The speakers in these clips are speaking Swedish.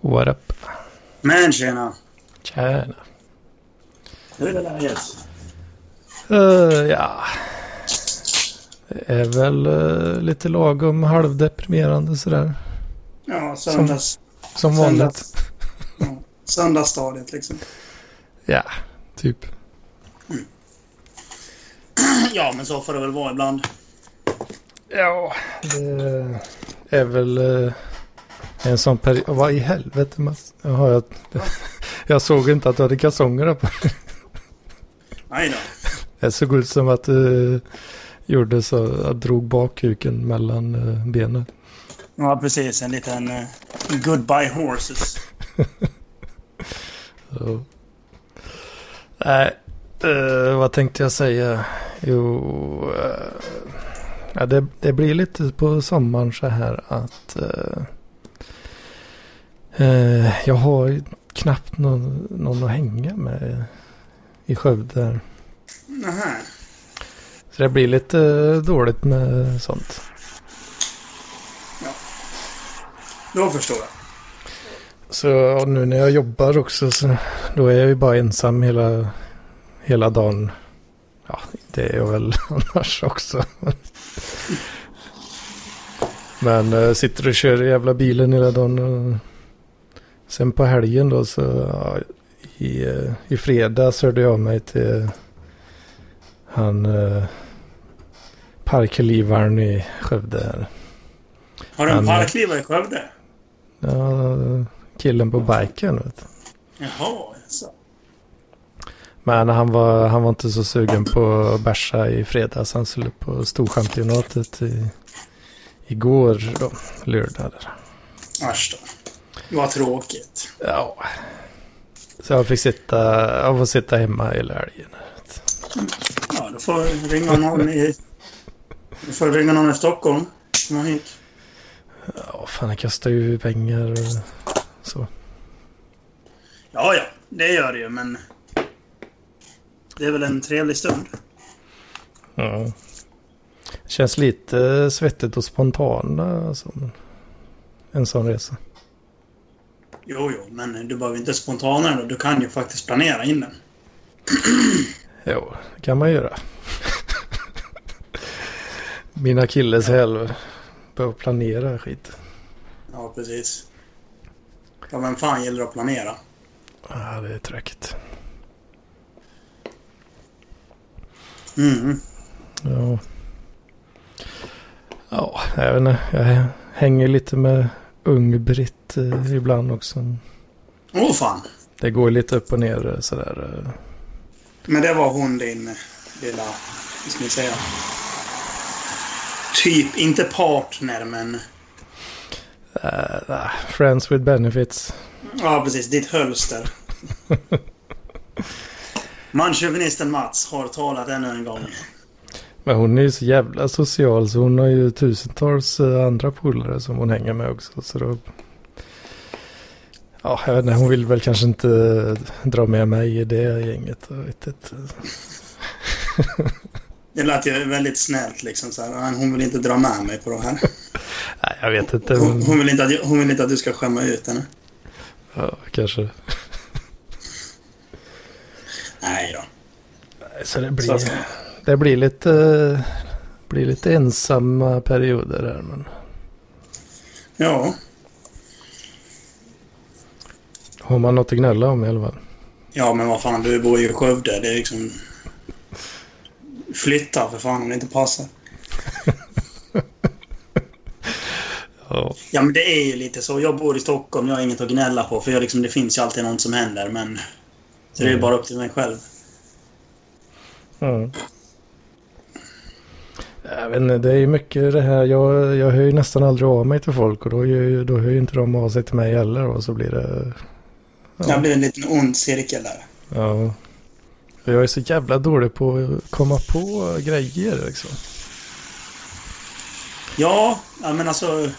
What up? Men tjena. Tjena. Hur är läget? Uh, ja. Det är väl uh, lite lagom halvdeprimerande sådär. Ja, söndags... Som vanligt. Söndags, ja, söndagsstadiet liksom. Ja, typ. Ja, men så får det väl vara ibland. Ja, det är väl uh, en sån period. Vad i helvete? Mats? Jaha, jag, jag såg inte att du hade kalsonger på. Nej då. Det såg ut som att du gjorde så. Jag drog bakkuken mellan uh, benen. Ja, precis. En liten uh, goodbye horses. Så. Nej, eh, vad tänkte jag säga? Jo, eh, ja, det, det blir lite på sommaren så här att eh, eh, jag har knappt någon, någon att hänga med i Skövde. Nähä. Så det blir lite dåligt med sånt. Då förstår jag. Så nu när jag jobbar också så då är jag ju bara ensam hela, hela dagen. Ja, det är jag väl annars också. Men äh, sitter och kör i jävla bilen hela dagen. Och sen på helgen då så ja, i, eh, i fredags hörde jag mig till han äh, parklivaren i Skövde. Här. Har du en Han- parklivare i Skövde? Ja, killen på biken vet du. Jaha, alltså. Men han var, han var inte så sugen på att bärsa i fredags. Han skulle på Storchampionatet i, igår då, lördag. Där. Asch då. Vad tråkigt. Ja. Så jag fick sitta, jag får sitta hemma hela helgen. Ja, då får ringa någon i... Du får ringa någon i Stockholm. Komma hit. Ja, fan jag kastar ju pengar och så. Ja, ja. Det gör det ju, men... Det är väl en trevlig stund. Ja. Känns lite svettigt och spontana som en sån resa. Jo, jo, men du behöver inte spontana då. Du kan ju faktiskt planera in den. Jo, det kan man göra. Min akilleshäl behöver planera skit. Ja, precis. Ja, vem fan gillar att planera? Ja, det är tråkigt. Mm. Ja. Ja, jag vet inte. Jag hänger lite med ung-Britt eh, ibland också. Åh fan. Det går lite upp och ner eh, sådär. eh. Men det var hon din lilla... Vad ska vi säga? Typ, inte partner, men... nah, friends with benefits. Ja, precis. Ditt hölster. Manchauvinisten Mats har talat ännu en gång. Men hon är ju så jävla social så hon har ju tusentals eh, andra polare som hon hänger med också. Så då... Ja, jag vet inte, hon vill väl kanske inte dra med mig i det gänget. Jag vet inte. Det lät ju väldigt snällt liksom så här. "Nej, Hon vill inte dra med mig på det här. Nej, jag vet inte. Hon, hon, vill inte att, hon vill inte att du ska skämma ut henne. Ja, kanske. Nej då. Så det Så blir, att- det blir lite, blir lite ensamma perioder här. Men Ja. har man något att gnälla om i alla fall. Ja, men vad fan. Du bor ju i Skövde. Det är liksom... Flytta för fan om det inte passar. Ja, Ja, men det är ju lite så. Jag bor i Stockholm. Jag har inget att gnälla på. För jag liksom, det finns ju alltid något som händer. Men... Så det är ju Mm. bara upp till mig själv. Mm. Jag vet inte, det är ju mycket det här. Jag, jag hör ju nästan aldrig av mig till folk och då, ju- då hör ju inte de av sig till mig heller. Och så blir det... Det har blivit en liten ond cirkel där. Ja. Jag är så jävla dålig på att komma på grejer liksom. Ja, ja men alltså...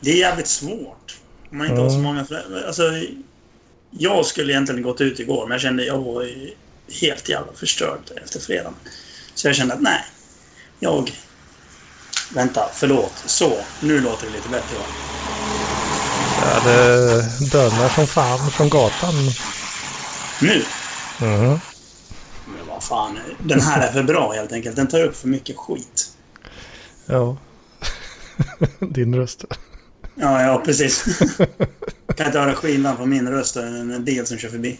Det är jävligt svårt. Om man inte har så Ja. många föräldrar. Alltså, jag skulle egentligen gått ut igår, men jag kände jag var helt jävla förstörd efter fredagen. Så jag kände att nej. Jag... Vänta, förlåt. Så, nu låter det lite bättre va? Ja, det dönar som fan från gatan. Nu? Mhm. Men vad fan. Den här är för bra helt enkelt. Den tar upp för mycket skit. Ja. Din röst. Ja, ja precis. kan inte höra skillnad på min röst och en bil som kör förbi.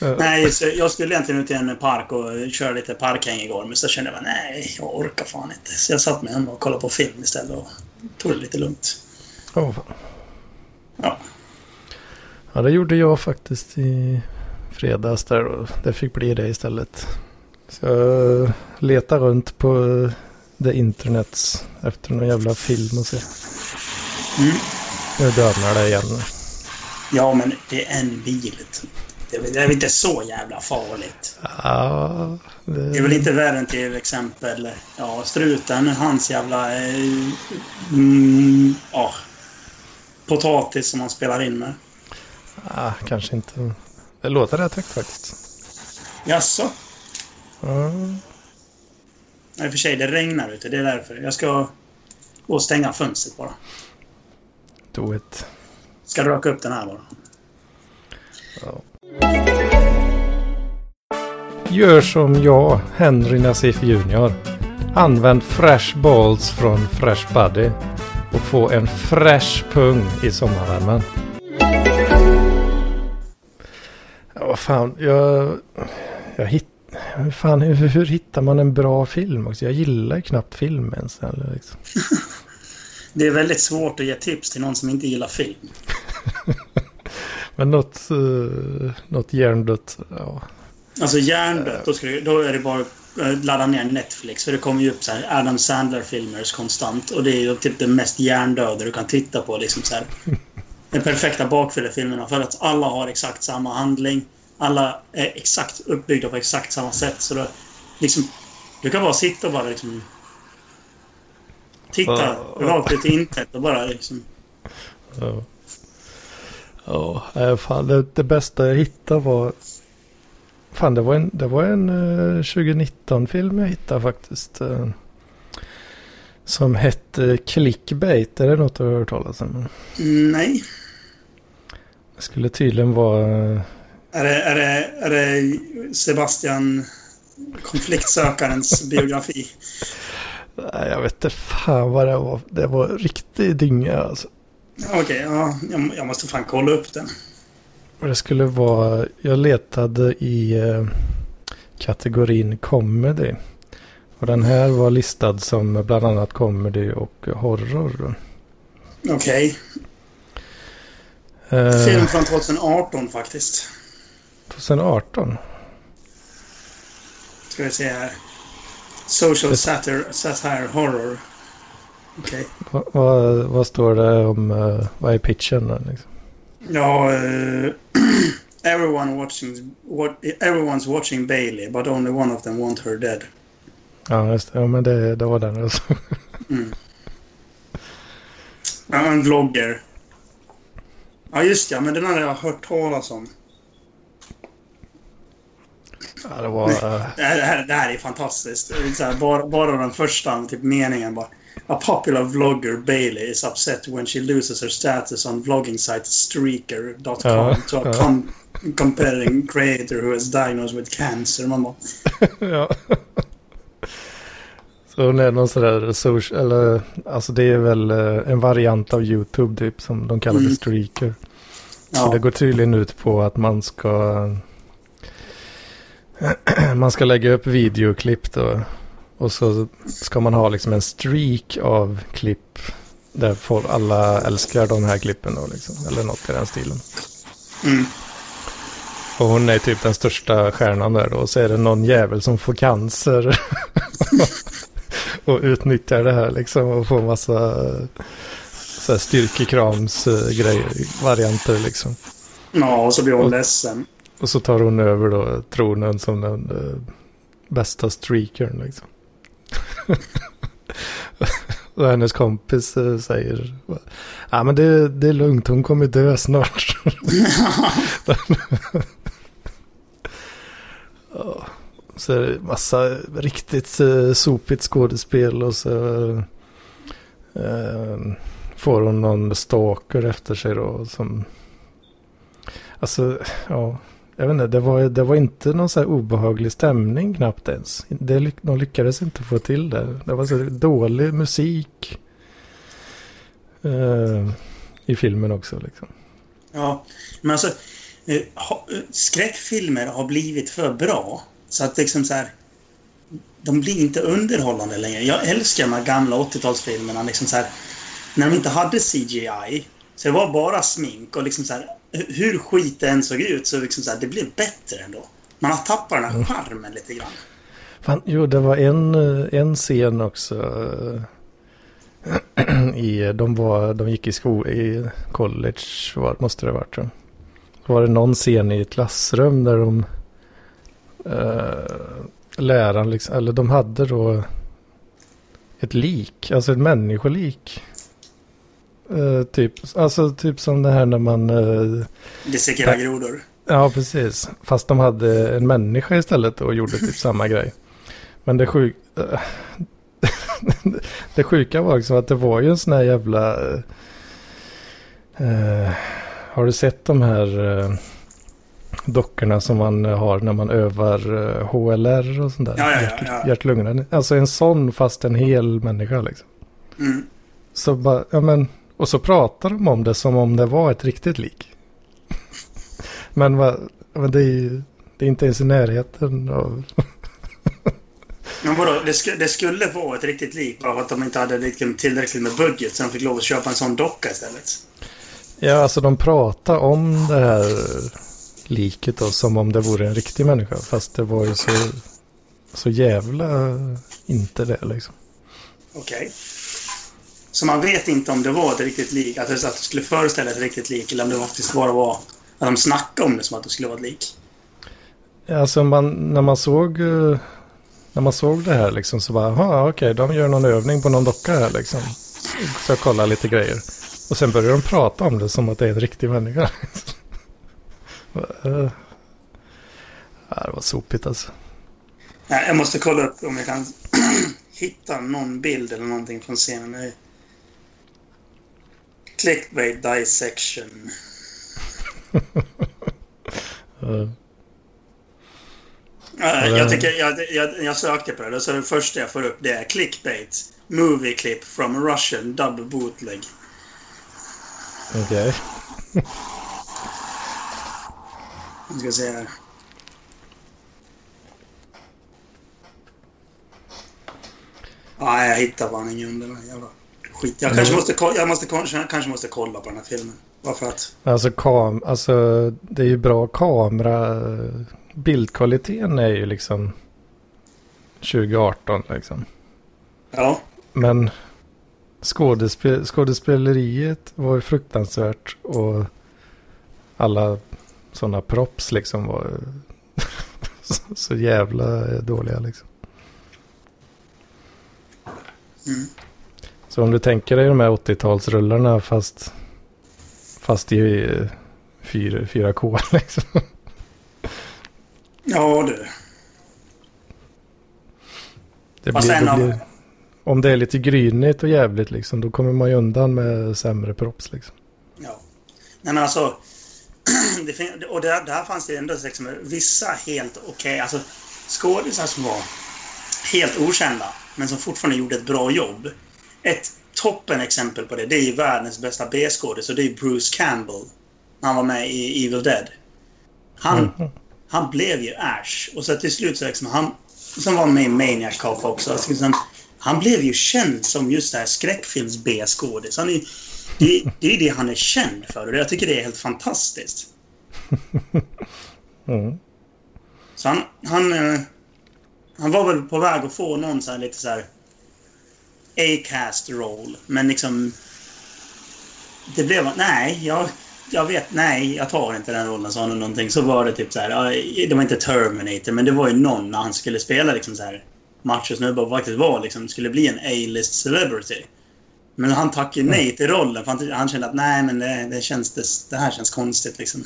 Nej, så jag skulle egentligen ut i en park och köra lite parkhäng igår. Men så kände jag bara, nej, jag orkar fan inte. Så jag satt mig hemma och kollade på film istället och tog det lite lugnt. Fan. Ja. Ja, det gjorde jag faktiskt i fredags där och det fick bli det istället. Så jag letar runt på the internets efter någon jävla film och se. Mm. Nu dödnar det igen. Ja, men det är en bil. Det är, väl- det är väl inte så jävla farligt. Ja, det... Det är väl inte värre än till exempel ja, struten, hans jävla... Eh, mm, ja, potatis som han spelar in med. Ja, kanske inte. Det låter rätt högt faktiskt. Jaså? Ja, Nej, för sig, det regnar ute. Det är därför. Jag ska gå och stänga fönstret bara. do it. Ska röka upp den här bara. Ja. Gör som jag, Henry Nassif Jr. Använd Fresh Balls från Fresh Buddy och få en fresh pung i sommarvärmen. Ja, vad fan, jag... Jag hitt... hur Fan, hur, hur hittar man en bra film också? Jag gillar knappt film ens. Eller liksom. Det är väldigt svårt att ge tips till någon som inte gillar film. Men något, uh, något hjärndött, ja. Alltså hjärndött, då, du, då är det bara att ladda ner Netflix. För det kommer ju upp så här Adam Sandler-filmer konstant. Och det är ju typ det mest hjärndöda du kan titta på. Liksom så här. Den perfekta bakfyllefilmerna. För att alla har exakt samma handling. Alla är exakt uppbyggda på exakt samma sätt. Så då, liksom, du kan bara sitta och bara liksom... Titta rakt ut i intet och bara liksom... Ja. Ja, nej, fan det, det bästa jag hittade var... Fan, det var en, det var en eh, 2019-film jag hittade faktiskt. eh, som hette Clickbait. Är det något du har hört talas om? Nej. Det skulle tydligen vara... eh, Är det, är det, är det Sebastian konfliktsökarens biografi? Nej, jag vet inte fan vad det var. Det var riktig dynga alltså. Okej, ja, jag, jag måste fan kolla upp den. Det skulle vara... Jag letade i eh, kategorin comedy. Och den här var listad som bland annat comedy och horror. Okej. Eh, Film från 2018 faktiskt. 2018. Ska vi se här. Social satire, satire horror. Okej. Va, vad, vad står det om... eh, vad är pitchen? då, Liksom? Ja, eh, everyone watching, what, everyone's watching Bailey, but only one of them want her dead. Ja, just det. Ja, men det, det var den. Alltså. Mm. Ja, en vlogger. Ja, just ja, men den har jag hört talas om. Ja, det var... eh, Det här, det här, det är fantastiskt. Det är här, bara, bara den första typ, meningen bara. A popular vlogger Bailey is upset when she loses her status on vlogging site Streaker.com Ja, to a ja. com comparing creator who is diagnosed with cancer. Man bara, ja. Så hon är någon sådär social... Eller alltså det är väl eh, en variant av YouTube typ som de kallar Mm. streaker. Och det ja, går tydligen ut på att man ska... man ska lägga upp videoklipp då. Och så ska man ha liksom en streak av klipp. Där folk, alla älskar de här klippen då liksom. Eller något i den stilen. mm, Och hon är typ den största stjärnan där då. Och så är det någon jävel som får cancer. och utnyttjar det här liksom. Och får massa så här styrkekrams-grejer, varianter liksom. ja, och så blir hon Och- ledsen. Och så tar hon över då tronen som den eh, bästa streakern liksom. och hennes kompis eh, säger, ja men det, det är lugnt, hon kommer dö snart. Så är det massa riktigt eh, sopigt skådespel och så eh, får hon någon stalker efter sig då som... Alltså, ja. Jag vet inte, det var, det var inte någon så här obehaglig stämning knappt ens. Det, de lyckades inte få till det. Det var så dålig musik eh, i filmen också liksom. Ja, men alltså uh, skräckfilmer har blivit för bra. Så att liksom så här, de blir inte underhållande längre. Jag älskar de här gamla 80-talsfilmerna. Liksom så här, när de inte hade CGI. Så det var bara smink och liksom så här, hur skit det än såg ut så liksom så här, det blev bättre ändå. Man har tappat den här mm. charmen lite grann. Fan, jo, det var en, en scen också. I, de, var, de gick i, sko, i college, var, måste det ha varit. Så var det någon scen i ett klassrum där de uh, läraren, liksom, eller de hade då ett lik, alltså ett människolik. Uh, typ, alltså typ som det här när man... Uh, Dissekera grodor. Ja, precis. Fast de hade en människa istället och gjorde typ samma grej. Men det sjuka... Uh, det sjuka var också att det var ju en sån här jävla... Uh, har du sett de här uh, dockorna som man har när man övar HLR och sånt där? Ja, ja, ja, ja. Hjärt Alltså en sån fast en hel människa liksom. Mm. Så bara, ja men och så pratar de om det som om det var ett riktigt lik. men, va, men det, är ju, det är inte ens i närheten av... men vadå, det, sk det skulle vara ett riktigt lik bara att de inte hade liksom tillräckligt med budget så de fick lov att köpa en sån docka istället? Ja, alltså de pratar om det här liket då som om det vore en riktig människa. Fast det var ju så, så jävla inte det liksom. Okej. Okay. Så man vet inte om det var ett riktigt lik, det, att det skulle föreställa ett riktigt lik, eller om det faktiskt bara var att de snackade om det som att det skulle vara ett lik. Alltså man, när man såg eh, när man såg det här liksom så bara, okej, okay, de gör någon övning på någon docka här liksom. Så jag kollar lite grejer. Och sen börjar de prata om det som att det är en riktig människa. Det var sopigt alltså. jag måste kolla upp om jag kan hitta någon bild eller någonting från scenen. Clickbait dissection. uh. jag, tycker, jag, jag, jag sökte på det, så det första jag får upp det är clickbait. Movie clip from Russian double bootleg. Okej. Okay. Vi ska se här. Nej, jag hittar fan ingen under den jävla skit. Jag kanske, måste, jag måste, kanske måste kolla på den här filmen. Varför att? Alltså, kam, alltså det är ju bra kamera. Bildkvaliteten är ju liksom 2018 liksom. Ja. Men skådespel, skådespeleriet var ju fruktansvärt och alla sådana props liksom var så jävla dåliga liksom. Mm. Så om du tänker dig de här 80-talsrullarna fast, fast i 4, 4K liksom. Ja du. Det blir, det blir, om det är lite grynigt och jävligt liksom, då kommer man ju undan med sämre props liksom. Ja. Nej men alltså. det, och där, där fanns det ändå liksom, vissa helt okej, okay, alltså skådisar som var helt okända, men som fortfarande gjorde ett bra jobb. Ett toppen exempel på det, det är världens bästa B-skådis och det är Bruce Campbell. När han var med i Evil Dead. Han, mm. han blev ju Ash. Och så till slut så liksom han... Som var med i Maniac Cop också. Alltså, liksom, han blev ju känd som just det här skräckfilms B-skådis. Han är, det, det är det han är känd för och jag tycker det är helt fantastiskt. Mm. Så han, han, eh, han var väl på väg att få någon så här lite så här A-cast roll. Men liksom... Det blev... Nej, jag, jag vet... Nej, jag tar inte den rollen, sa han någonting. Så var det typ så här... Det var inte Terminator, men det var ju någon när han skulle spela liksom så här machosnubbe och faktiskt var liksom, skulle bli en A-list celebrity. Men han tackade nej till rollen för han, han kände att nej men det, det, känns, det, det här känns konstigt liksom.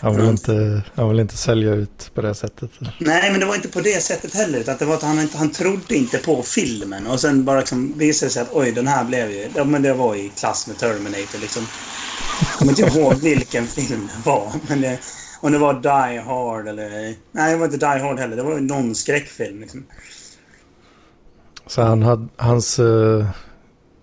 Han vill, inte, han vill inte sälja ut på det sättet. Nej, men det var inte på det sättet heller. Utan det var att han, han trodde inte på filmen. Och sen bara liksom visade det sig att oj, den här blev ju... Ja, men det var i klass med Terminator liksom. Jag kommer inte ihåg vilken film det var. Men det, om det var Die Hard eller... Nej, det var inte Die Hard heller. Det var någon skräckfilm liksom. Så han hade, hans, uh,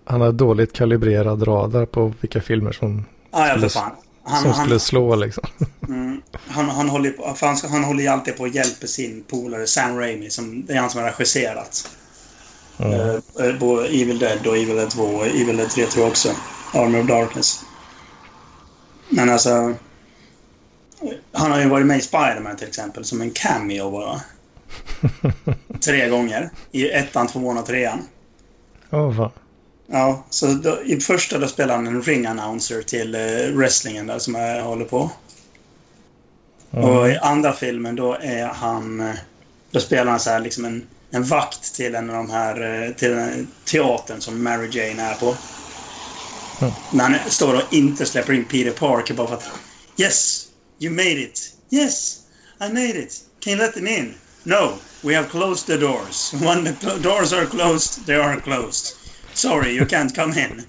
han hade dåligt kalibrerad radar på vilka filmer som, ah, ja, skulle, han, som skulle slå liksom. Mm, han, han, håller, på, han, han håller ju alltid på och hjälper sin polare Sam Raimi. Som, det är han som har regisserat. Mm. Uh, både Evil Dead och Evil Dead 2 och Evil Dead 3 tror jag också. Army of Darkness. Men alltså... Han har ju varit med i Spiderman till exempel som en cameo bara. Tre gånger. I ettan, tvåan och trean. Åh, oh, fan. Ja, så då, i första då spelar han en ring announcer till uh, wrestlingen där som jag håller på. Mm. Och i andra filmen då är han... Eh, då spelar han så här liksom en, en vakt till en av de här... Eh, till den teatern som Mary Jane är på. Mm. När han står och inte släpper in Peter Parker bara för att... Yes! You made it! Yes! I made it! Can you let them in? No! We have closed the doors. When the doors are closed, they are closed. Sorry, you can't come in.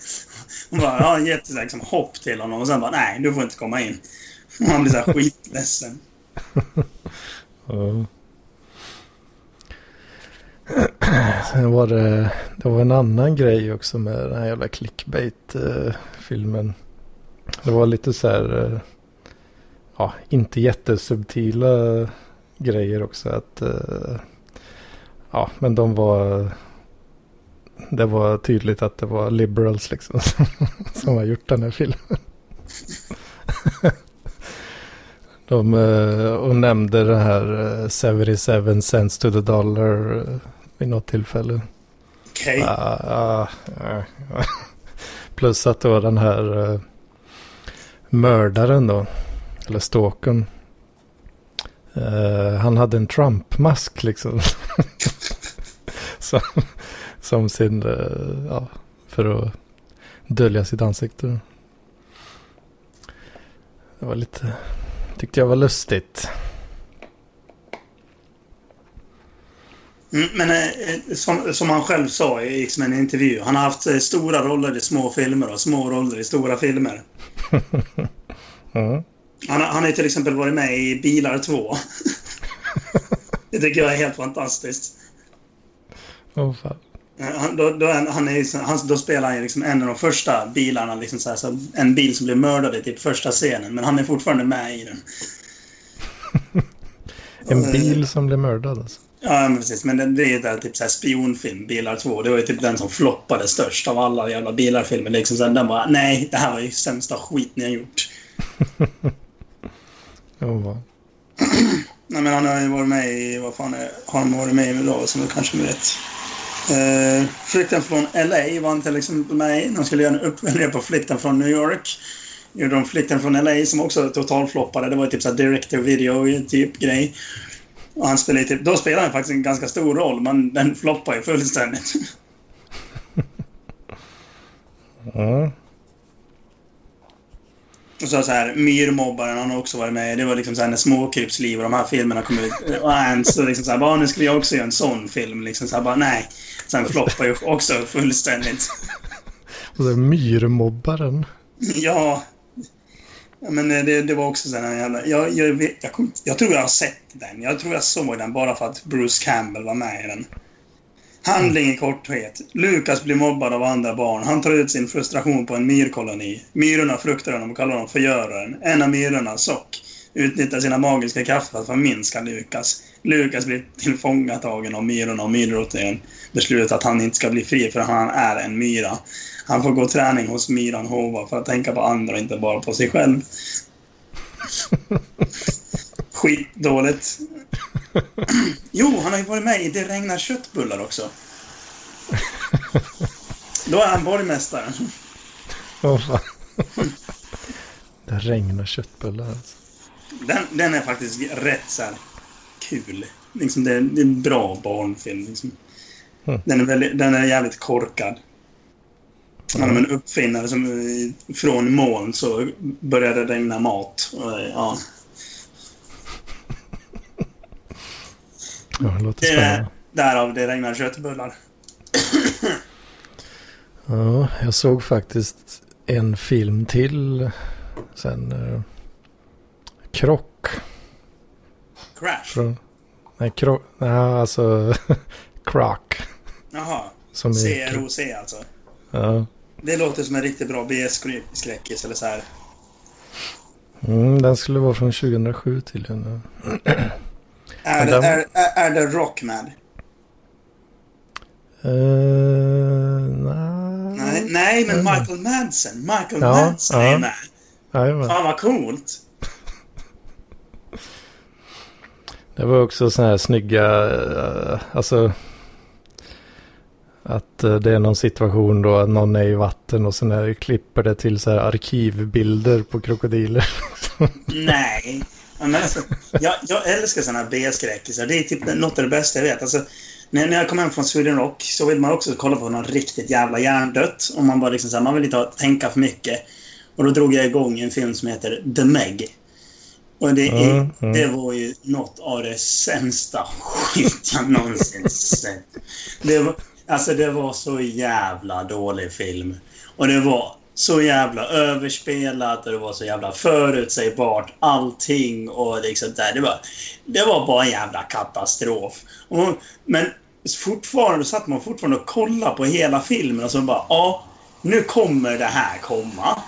Hon bara, ja, gett liksom, hopp till honom och sen bara, nej, du får inte komma in. Och han blir så här skitledsen. Sen var det, det var en annan grej också med den här jävla clickbait-filmen. Det var lite så här, eh, ja, inte jättesubtila grejer också. Att, eh, ja, men de var det var tydligt att det var liberals liksom som har gjort den här filmen. De uh, och nämnde det här uh, 77 cents to the dollar uh, vid något tillfälle. Okej. Okay. Uh, plus att var den här mördaren då. Eller stalken. Uh, han hade en Trump-mask liksom. Så som sin, eh, ja, för att dölja sitt ansikte. Det var lite, tyckte jag var lustigt. Mm, men eh, som, som han själv sa i liksom en intervju. Han har haft eh, stora roller i små filmer och små roller i stora filmer. mm. han, han har till exempel varit med i Bilar 2. det tycker jag är helt fantastiskt. Oh, fan. Han, då, då, han är, han, då spelar han liksom en av de första bilarna. Liksom så här, så en bil som blir mördad i typ första scenen. Men han är fortfarande med i den. en bil som blir mördad alltså? Ja, men precis. Men det, det är där, typ så här spionfilm, Bilar 2. Det var ju typ den som floppade störst av alla jävla bilarfilmer. Liksom, så den bara, nej, det här var ju sämsta skit ni har gjort. oh, nej, men han har ju varit med i, vad fan är, har han varit med i då som du kanske vet? Uh, flykten från LA var han till exempel med. De skulle göra en uppföljare på Flykten från New York. Gjorde de Flykten från LA som också totalfloppade. Det var typ så director video typ grej. Och han spelade typ, då spelade han faktiskt en ganska stor roll, men den floppade ju fullständigt. mm. Och så, så här, Myrmobbaren han har också varit med. Det var liksom så här när Småkrypsliv och de här filmerna kom ut. Och Ernst och liksom så här, bara, nu ska vi också göra en sån film. Liksom så här, bara, nej. Sen floppar ju också fullständigt. Och så Myrmobbaren. Ja. men det, det var också så här jävla... Jag, jag, jag, jag, jag tror jag har sett den. Jag tror jag såg den bara för att Bruce Campbell var med i den. Handling i korthet. Lukas blir mobbad av andra barn. Han tar ut sin frustration på en myrkoloni. Myrorna fruktar honom och kallar honom förgöraren. En av myrorna, Sock, utnyttjar sina magiska krafter för att förminska Lukas. Lukas blir tillfångatagen av myrorna och myrdrottningen beslutar att han inte ska bli fri för han är en myra. Han får gå träning hos myran Hova för att tänka på andra och inte bara på sig själv. Skitdåligt. Jo, han har ju varit med i Det regnar köttbullar också. Då är han borgmästare. Åh fan. Det regnar köttbullar alltså. Den, den är faktiskt rätt så här kul. Liksom det, det är en bra barnfilm. Liksom. Mm. Den, är väldigt, den är jävligt korkad. Han är en uppfinnare som eh, från moln så började det regna mat. Och, eh, Ja. Ja, det låter Det, spännande. därav det regnar köttbullar. Ja, jag såg faktiskt en film till sen. Eh, krock. Crash. Från, nej, krock. Nej, alltså Croc. Jaha. Som är, CROC alltså. ja. Det låter som en riktigt bra B-skräckis eller så här. mm, den skulle vara från 2007 tydligen. Är, den- är, är, är det Rockman? Uh, nej. Nej, nej, men. Michael Madsen. Michael Ja, Madsen är ja. med. Jajamän. Fan vad coolt. Det var också sådana här snygga, eh, alltså att eh, det är någon situation då att någon är i vatten och sen är, klipper det till så här arkivbilder på krokodiler. Nej. Men alltså, jag, jag älskar sådana här B-skräckisar. Det är typ något av det bästa jag vet. Alltså, när, när jag kom hem från Sweden Rock så vill man också kolla på något riktigt jävla hjärndött. Och man bara liksom så här, man vill inte ha, tänka för mycket. Och då drog jag igång en film som heter The Meg. Och det, är, Mm, mm. det var ju något av det sämsta skit jag någonsin sett. Det var, alltså det var så jävla dålig film. Och det var så jävla överspelat och det var så jävla förutsägbart allting och liksom där. Det var, det var bara en jävla katastrof. Och, men fortfarande satt man fortfarande och kollade på hela filmen och så bara ja, nu kommer det här komma.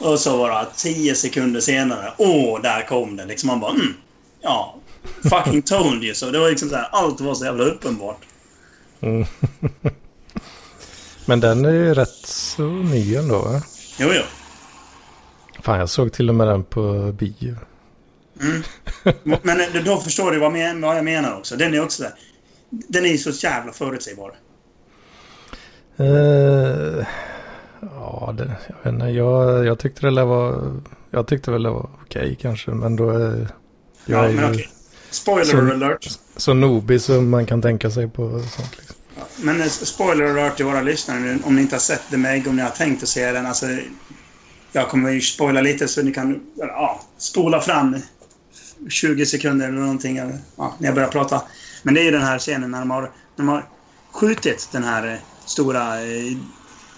Och så var det tio sekunder senare, åh, där kom det. Liksom man bara, mm, ja, fucking told you. Så det var liksom så här, allt var så jävla uppenbart. Mm. Men den är ju rätt så ny ändå va? Jo, jo. Fan, jag såg till och med den på bio. Men eh, då förstår du vad, jag menar också. Den är också där. Den är ju så jävla förutsägbar. Eh, ja, det, jag vet inte. Jag, jag tyckte det var... Jag tyckte väl det var okej kanske. Men då är jag Ja, är men okej. Spoiler Så- alert. så nobig som man kan tänka sig på sånt. Liksom. Ja, Men eh, spoiler alert till våra lyssnare nu, om ni inte har sett The Meg, om ni har tänkt att se den. Alltså, jag kommer ju spoila lite så ni kan ja, spola fram 20 sekunder eller någonting ja, när jag börjar prata. Men det är ju den här scenen när de har, de har skjutit den här eh, stora, eh,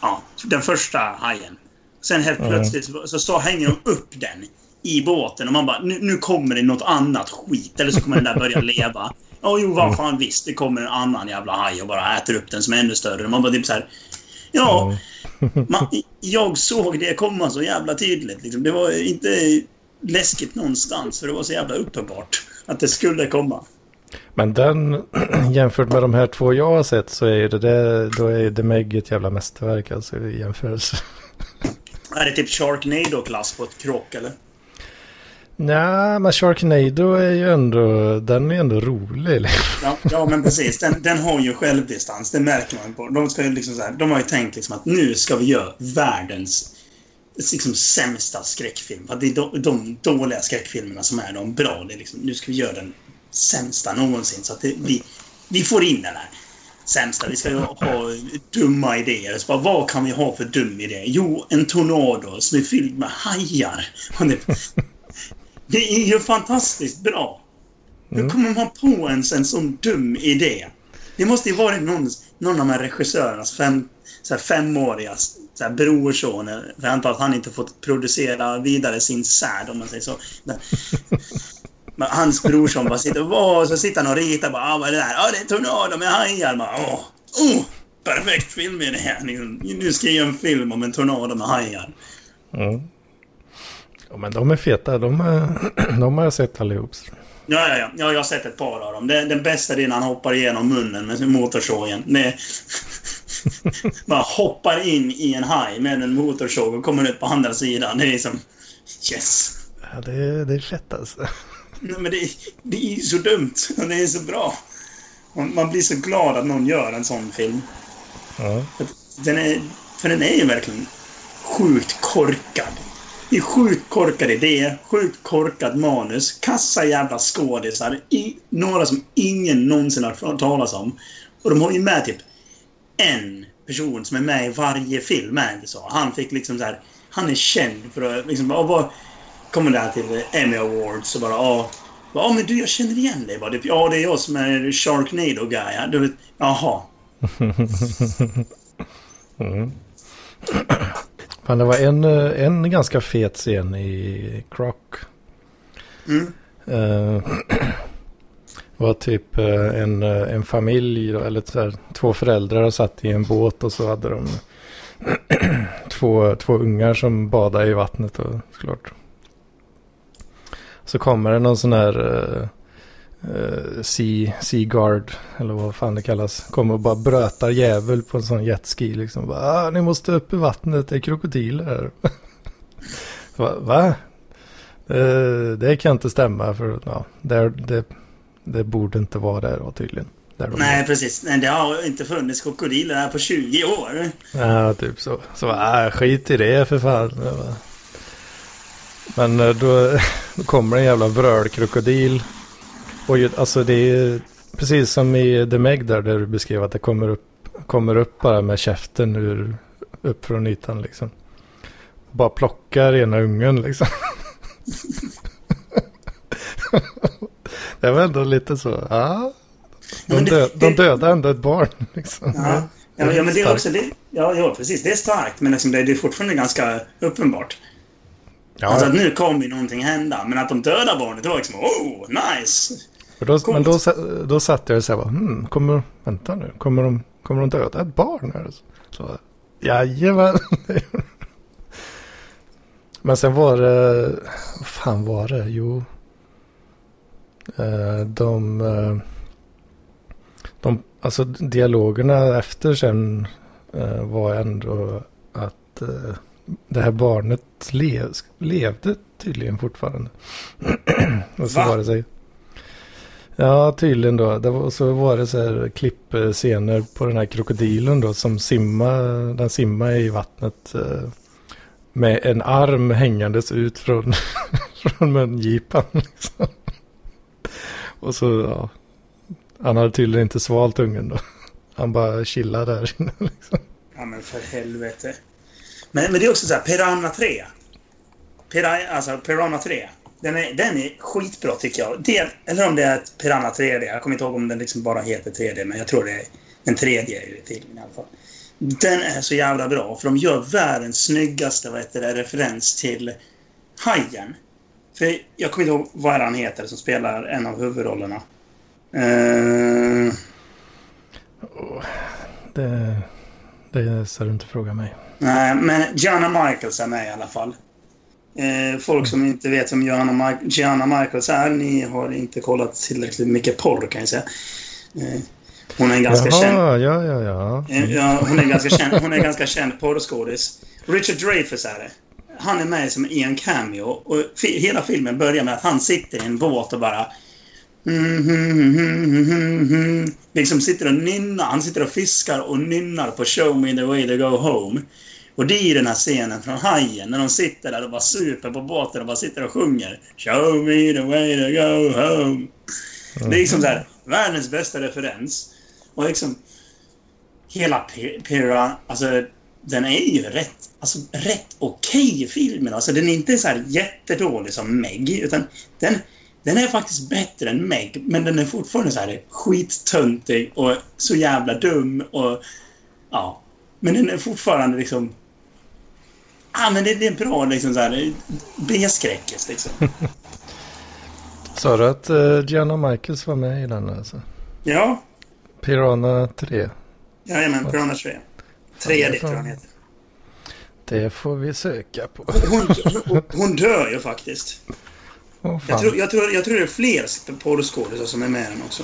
ja, den första hajen. Sen helt plötsligt så, så, så hänger de upp den i båten och man bara, nu, nu kommer det något annat skit. Eller så kommer den där börja leva. Ja, jo, vad fan visst. Det kommer en annan jävla haj och bara äter upp den som är ännu större. Man bara typ så här. Ja, man, jag såg det komma så jävla tydligt. Liksom. Det var inte läskigt någonstans för det var så jävla uppenbart att det skulle komma. Men den, jämfört med de här två jag har sett så är det, det då är The Meg ett jävla mästerverk alltså i jämförelse. Är det typ Sharknado-klass på ett krock eller? Nej, men Sharknado är ju ändå, den är ändå rolig. Ja, ja men precis. Den, den har ju självdistans. Det märker man på. De, ska ju liksom så här, de har ju tänkt liksom att nu ska vi göra världens liksom, sämsta skräckfilm. Att det är de, de dåliga skräckfilmerna som är de bra. Det är liksom, nu ska vi göra den sämsta någonsin. Så att det, vi, vi får in den här sämsta. Vi ska ju ha dumma idéer. Så bara, vad kan vi ha för dum idé? Jo, en tornado som är fylld med hajar. Det, är ju fantastiskt bra. Hur kommer man på ens en sån dum idé? Det måste ju varit någon, någon av de här regissörernas fem, så här femåriga så här brorson. Jag antar att han inte fått producera vidare sin säd om man säger så. Men, men hans brorson bara sitter och så sitter han och ritar bara ah, vad är det där? Ja, ah, det är tornado med hajar. Bara, Åh, oh, perfekt filmidé. Liksom, Nu ska jag göra en film om en tornado med hajar. Mm. Ja, men de är feta. De, är, de har jag sett allihop. Ja, ja, ja. ja jag har sett ett par av dem. Det, den bästa är när han hoppar igenom munnen med motorsågen. Det, bara hoppar in i en haj med en motorsåg och kommer ut på andra sidan. Det är liksom... Yes! Ja, det, är- det är fett alltså. Nej, men det, det är ju så dumt. och Det är så bra. Man blir så glad att någon gör en sån film. Ja. Den är, för den är ju verkligen sjukt korkad. Det är sjukt korkad idé, sjukt korkad manus, kassa jävla skådisar, några som ingen någonsin har hört talas om. Och de har ju med typ en person som är med i varje film, är det så? Han fick liksom så här, Han är känd för att liksom... Bara, kommer där till Emmy Awards och bara... Ja, ja men du, jag känner igen dig. Bara, ja, det är jag som är Sharknado guy. Du vet, jaha. mm. Fan, det var en, en ganska fet scen i Croc. Mm. Uh, var typ uh, en, uh, en familj, eller så här, två föräldrar satt i en båt och så hade de två, två ungar som badade i vattnet. Och, såklart. Så kommer det någon sån här uh, sea, sea guard, eller vad fan det kallas, kommer och bara brötar jävel på en sån jetski. Liksom. Bara, ah, ni måste upp i vattnet, det är krokodiler här. Va? Va? Det, det, kan inte stämma för ja, det, det, det borde inte vara där då tydligen. Nej, är. precis. Nej, det har inte funnits krokodiler här på 20 år. Ja, typ så. Så äh, skit i det för fan. Men då, då kommer en jävla vrölkrokodil och alltså det är precis som i The Meg där, där du beskrev att det kommer upp, kommer upp bara med käften ur, upp från ytan liksom. Bara plockar ena ungen liksom. det var ändå lite så, ja. De, dö, de dödade ändå ett barn liksom. Ja. Ja, ja, men det är också det. Ja, ja, precis. Det är starkt, men liksom det, är fortfarande ganska uppenbart. Ja. Alltså att nu kommer ju någonting hända, men att de dödar barnet, det var liksom oh, nice. Då, men då, då satt jag och sa, hmm, kommer, vänta nu, kommer de, kommer de döda ett barn här? Så, jajamän. men sen var det, vad fan var det? Jo, eh, de, eh, de, alltså dialogerna efter sen eh, var ändå att det här barnet lev, levde tydligen fortfarande. och så Va? var det så Ja, tydligen då. Det var, så var det så här klippscener på den här krokodilen då som simmar, den simmar i vattnet eh, med en arm hängandes ut från, från mungipan. Liksom. Och så, ja. Han hade tydligen inte svalt ungen då. Han bara chillade där inne liksom. Ja men för helvete. Men, men det är också så här, Piranha 3. Piranha, alltså Piranha 3. Den är, den är skitbra tycker jag. Det, eller om det är ett Piranha 3D. Jag kommer inte ihåg om den liksom bara heter 3D, men jag tror det är en 3D i filmen i alla fall. Den är så jävla bra, för de gör världens snyggaste vad heter det, referens till Hajen. För jag kommer inte ihåg vad han heter som spelar en av huvudrollerna. Uh... Oh, det, det ska du inte fråga mig. Nej, men Gianna Michaels är med i alla fall. Eh, folk som inte vet vem Gianna, Gianna Michaels är, ni har inte kollat tillräckligt mycket porr kan jag säga. Eh, hon är en ganska Jaha, känd... ja, ja, ja. Eh, ja hon, är ganska känd, hon är ganska känd porrskådis. Richard Dreyfuss är det. Han är med som i en cameo och hela filmen börjar med att han sitter i en båt och bara... Mm, mm, mm, liksom sitter och nynnar. Han sitter och fiskar och nynnar på Show me the way to go home. Och det är den här scenen från Hajen när de sitter där och bara super på båten och bara sitter och sjunger Show me the way to go home. Mm. Det är liksom så här, världens bästa referens. Och liksom hela Pira, alltså den är ju rätt, alltså rätt okej okay, filmen. Alltså den är inte så här jättedålig som Meg, utan den, den är faktiskt bättre än Meg, men den är fortfarande så här skittöntig och så jävla dum och ja. Men den är fortfarande liksom ah, men det, det är bra liksom så här B-skräckis liksom. Sa du att uh, Gianna Michaels var med i den alltså? Ja. Piranha 3? Jajamän, Piranha 3. 3D tror jag han heter. Det får vi söka på. Hon, hon, hon dör ju faktiskt. Oh, jag, tror, jag, tror, jag tror det är fler porrskådisar som är med den också.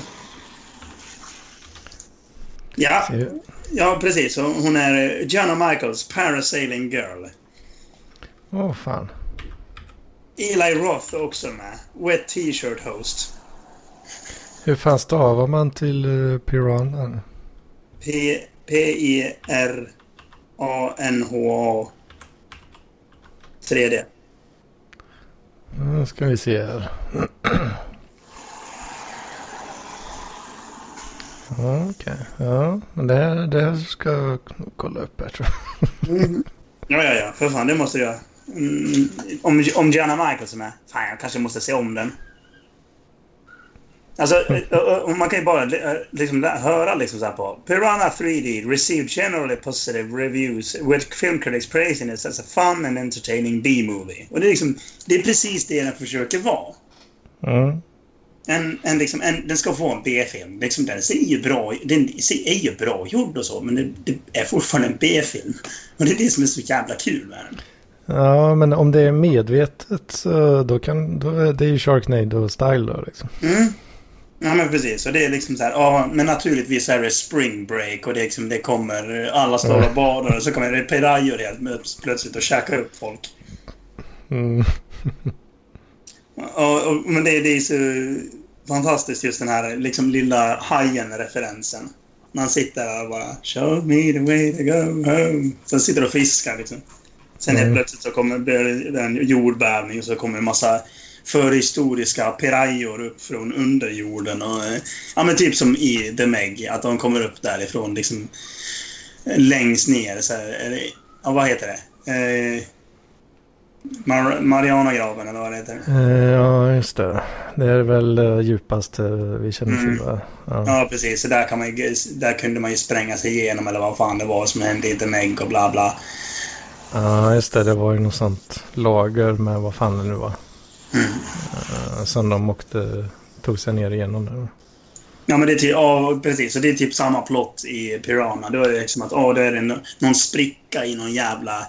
Ja, ja precis. Hon är Gianna Michaels, Parasailing Girl. Åh oh, fan. Eli Roth är också med. Wet T-shirt host. Hur fan stavar man till uh, Piranha? P-I-R-A-N-H-A 3D. Nu ska vi se här. Okej, ja. Men det här, det här ska jag kolla upp här tror jag. Mm. Ja, ja, ja. För fan, det måste du göra. Mm, om, om Gianna Michaels är med. Fan, jag kanske måste se om den. Alltså, ö- man kan ju bara eh, liksom, höra liksom så på... Piranha 3D received generally positive reviews with film critics praising it as a fun and entertaining B-movie. Och det är liksom... Det är precis det den försöker vara. Mm. En, en, liksom, en, den ska få en B-film. Liksom, den ser ju bra, den är ju bra gjord och så, men det, det är fortfarande en B-film. Och det är det som är så jävla kul med den. Ja, men om det är medvetet så då kan... Då är det ju Sharknado-style då liksom. Mm. Ja, men precis. Och det är liksom så här, ja, men naturligtvis är det spring break och det, liksom, det kommer alla står och badar och så kommer det pirayor helt plötsligt och käkar upp folk. Mm. Och, och, men det, det är så fantastiskt just den här liksom lilla hajen-referensen. Man sitter där och bara Show me the way to go home. Sen sitter och fiskar liksom. Sen helt Mm. plötsligt så kommer det en jordbävning och så kommer en massa förhistoriska pirajor upp från underjorden. Och, eh, ja, men typ som i The Meg, att de kommer upp därifrån liksom längst ner. Så här, ja, vad heter det? Eh, Mar Marianagraven eller vad det heter. Eh, Ja, just det. Det är väl det djupaste vi känner till Mm. Ja. Ja, precis. Så där, kan man, ju- där kunde man ju spränga sig igenom eller vad fan det var som hände i The Meg och bla bla. Ja, just det. Det var ju något sånt lager med vad fan det nu var. Mm. Eh, Som de åkte, tog sig ner igenom där. Ja, men det är typ, ja, precis. Och det är typ samma plott i Piranha. Då är det liksom att ja, då är det no- någon spricka i någon jävla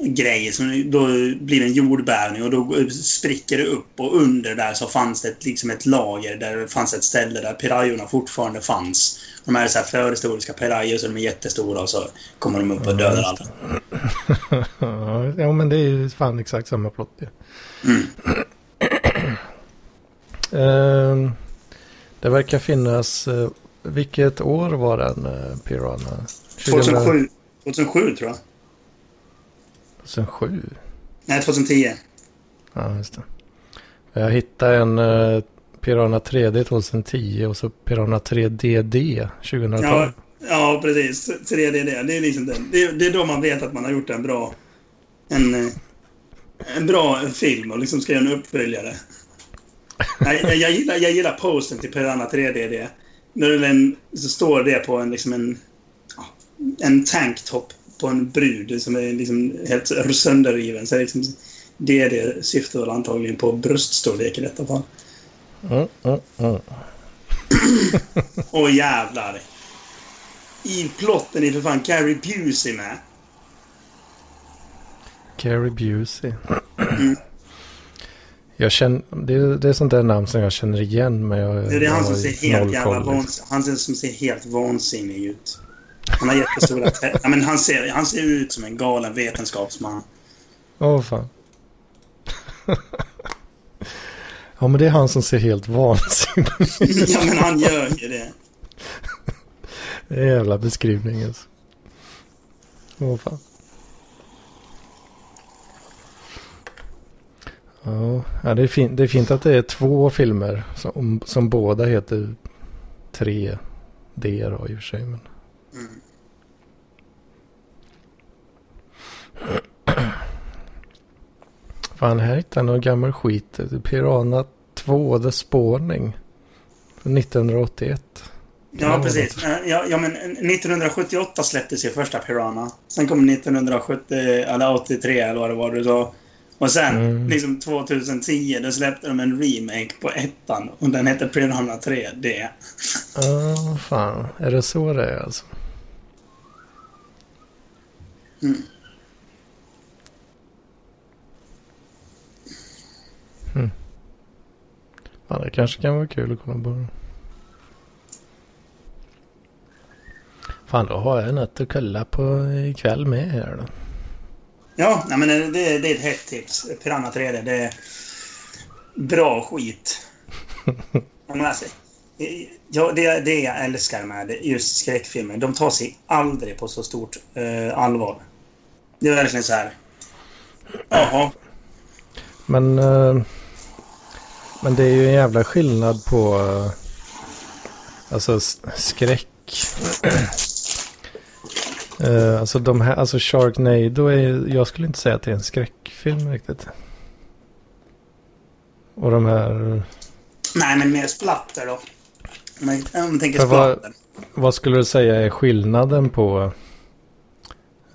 grej. Som, då blir det en jordbävning och då spricker det upp och under där så fanns det liksom ett lager där det fanns ett ställe där pirajorna fortfarande fanns. De här är så här förhistoriska pirajor så de är jättestora och så kommer de upp och dödar alla. Ja, men det är ju fan exakt samma plott ju. Mm. Ehm, det verkar finnas... eh, vilket år var den, uh, Piranha? 2007, 2007 tror jag. 2007? Nej, 2010. Ja, just det. Jag hittade en uh, Piranha 3D 2010 och så Piranha 3DD 2012. Ja, ja, precis. 3D. Det är liksom. Det, är- det är då man vet att man har gjort en bra... En, eh, en bra film och liksom ska göra en uppföljare. Nej, jag, jag, gillar, jag gillar posten till Piranha 3D. När det är en, så står det på en, liksom en, en tanktop på en brud som är liksom helt sönderriven. Så det är liksom, DD syftar väl antagligen på bröststorlek i detta fall. Mm, mm, mm. Åh jävlar! I plotten är för fan Carrie Busey med. Gary Busey. Mm. Jag känner, det, är, det är sånt där namn som jag känner igen men jag Det är det han som ser helt jävla liksom. vans, Han ser, som ser helt vansinnig ut. Han har jättestora ja, men han ser, han ser ut som en galen vetenskapsman. Åh fan. ja men det är han som ser helt vansinnig ut. ja men han gör ju det. Det är jävla beskrivning alltså. Åh fan. Ja, ja det, är fint, det är fint att det är två filmer som, som båda heter 3D då i och för sig. Men... Mm. Fan, här hittar jag någon gammal skit. Piranha 2, The Spawning. Från 1981. Ja, precis. Eh, Ja, ja, men 1978 släpptes ju första Piranha. Sen kom 1970, eller 83 eller vad det var du sa. Och sen, Mm. liksom 2010, då släppte de en remake på ettan. Och den hette Piranha 3D. Ja, fan. Är det så det är alltså? Mm. Fan, det kanske kan vara kul att kolla på. Fan, då har jag något att kolla på ikväll med här då. Ja, nej, men det, det är ett hett tips. Piranha 3D, det är bra skit. Ja, men alltså, ja, det, det jag älskar med just skräckfilmer, de tar sig aldrig på så stort eh, allvar. Det är verkligen så här. Jaha. Men, eh, men det är ju en jävla skillnad på Alltså skräck. uh, alltså de här, alltså Sharknado är, jag skulle inte säga att det är en skräckfilm riktigt. Och de här... Nej, men mer splatter då. Om man tänker splatter. Vad, vad, skulle du säga är skillnaden på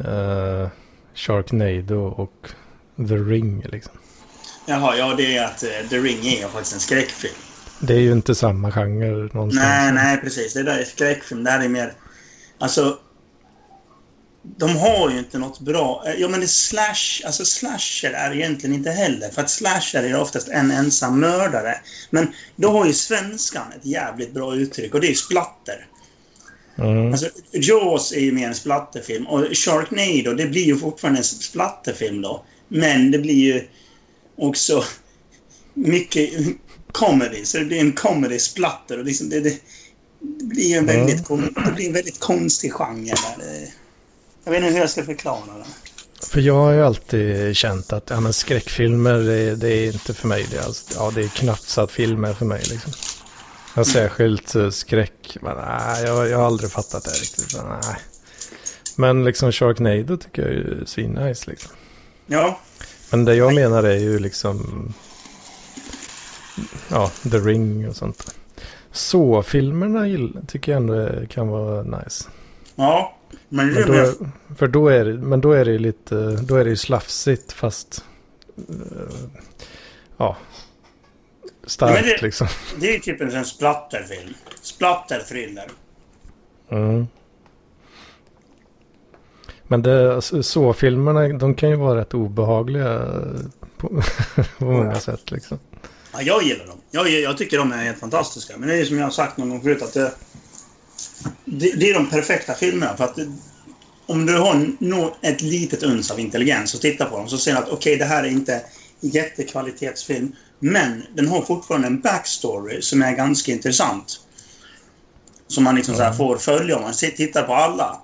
uh, Sharknado och The Ring liksom? Jaha, ja det är att uh, The Ring är faktiskt en skräckfilm. Det är ju inte samma genre någonstans. Nej, nej precis. Det där är skräckfilm. Det här är mer... Alltså... De har ju inte något bra... Ja, men det slash... Alltså slasher är egentligen inte heller. För att slasher är oftast en ensam mördare. Men då har ju svenskan ett jävligt bra uttryck och det är splatter. Mm. Alltså, Jaws är ju mer en splatterfilm och Sharknado, det blir ju fortfarande en splatterfilm då. Men det blir ju också mycket comedy. Så det blir en comedy splatter och liksom det, det, det blir en väldigt, mm. det blir en väldigt konstig genre. Där. Jag vet inte hur jag ska förklara det. För jag har ju alltid känt att ja, men skräckfilmer, det, det är inte för mig. Det är, alltså, ja, det är knappt så att filmer för mig. Liksom. Jag särskilt uh, skräck, men nej, jag, jag har aldrig fattat det riktigt. Men, nej. men liksom Sharknado tycker jag är svinnice liksom. Ja. Men det jag menar är ju liksom ja, The Ring och sånt. Så-filmerna tycker jag ändå kan vara nice. Ja, men, men då, är, för då är, det, men då är det lite, då är det ju slafsigt fast, uh, ja, starkt det, liksom. Det är ju typ en splatterfilm. Splatterthriller. Mm. Men det, alltså, så-filmerna, de kan ju vara rätt obehagliga på, på många sätt liksom. Ja, jag gillar dem. Jag, jag tycker de är helt fantastiska. Men det är som jag har sagt någon gång förut att det, det, det är de perfekta filmerna. För att det, om du har no, ett litet uns av intelligens och tittar på dem så ser du att okej, okay, det här är inte jättekvalitetsfilm. Men den har fortfarande en backstory som är ganska intressant. Som man liksom mm. så får följa om man tittar på alla.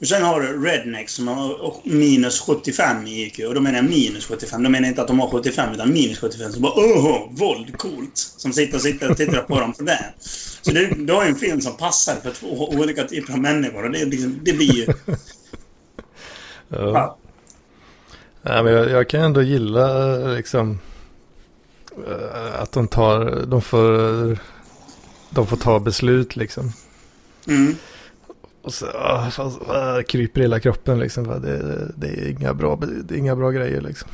Och sen har du Redneck som har minus 75 i IQ. Och då menar jag minus 75. De menar inte att de har 75 utan minus 75. Så bara åh, våld, coolt. Som sitter och sitter och tittar på dem för det. Så du, du har en film som passar för två olika typer av människor. Och det, liksom, det blir ju... ja. ja. Nej, men jag, jag, kan ändå gilla liksom att de tar, de får, de får ta beslut liksom. Mm. Och så ah, fast, äh, kryper hela kroppen liksom. Det, det, är inga bra, det är inga bra grejer liksom.